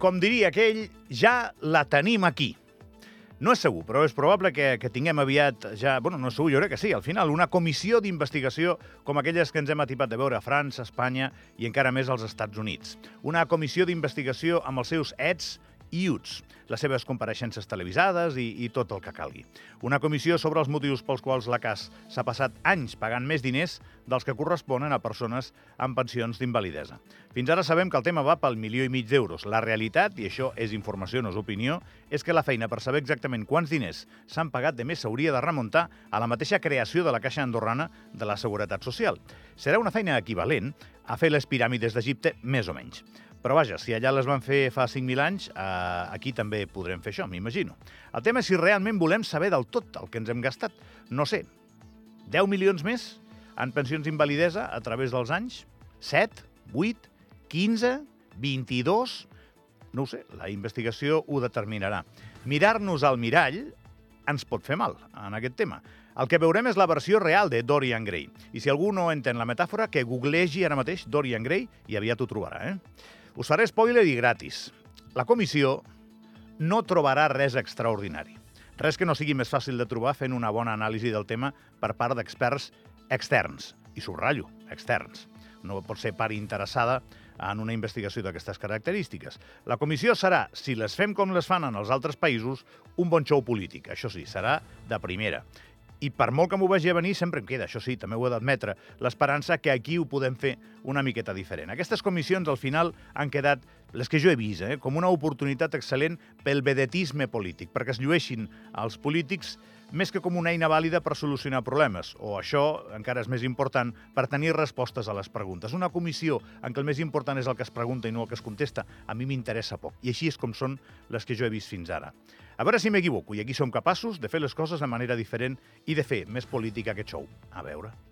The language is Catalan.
com diria aquell, ja la tenim aquí. No és segur, però és probable que, que tinguem aviat ja... Bueno, no és segur, jo crec que sí, al final, una comissió d'investigació com aquelles que ens hem atipat de veure a França, Espanya i encara més als Estats Units. Una comissió d'investigació amb els seus ets i UTS, les seves compareixences televisades i, i tot el que calgui. Una comissió sobre els motius pels quals la CAS s'ha passat anys pagant més diners dels que corresponen a persones amb pensions d'invalidesa. Fins ara sabem que el tema va pel milió i mig d'euros. La realitat, i això és informació, no és opinió, és que la feina per saber exactament quants diners s'han pagat de més s'hauria de remuntar a la mateixa creació de la Caixa Andorrana de la Seguretat Social. Serà una feina equivalent a fer les piràmides d'Egipte, més o menys. Però vaja, si allà les van fer fa 5.000 anys, eh, aquí també podrem fer això, m'imagino. El tema és si realment volem saber del tot el que ens hem gastat. No sé, 10 milions més en pensions d'invalidesa a través dels anys? 7? 8? 15? 22? No ho sé, la investigació ho determinarà. Mirar-nos al mirall ens pot fer mal en aquest tema. El que veurem és la versió real de Dorian Gray. I si algú no entén la metàfora, que googlegi ara mateix Dorian Gray i aviat ho trobarà, eh? Us faré spoiler i gratis. La comissió no trobarà res extraordinari. Res que no sigui més fàcil de trobar fent una bona anàlisi del tema per part d'experts externs. I subratllo, externs. No pot ser part interessada en una investigació d'aquestes característiques. La comissió serà, si les fem com les fan en els altres països, un bon show polític. Això sí, serà de primera. I per molt que m'ho vagi a venir, sempre em queda, això sí, també ho he d'admetre, l'esperança que aquí ho podem fer una miqueta diferent. Aquestes comissions, al final, han quedat, les que jo he vist, eh, com una oportunitat excel·lent pel vedetisme polític, perquè es llueixin els polítics més que com una eina vàlida per solucionar problemes, o això encara és més important, per tenir respostes a les preguntes. Una comissió en què el més important és el que es pregunta i no el que es contesta, a mi m'interessa poc. I així és com són les que jo he vist fins ara. A veure si m'equivoco, i aquí som capaços de fer les coses de manera diferent i de fer més política que show. A veure.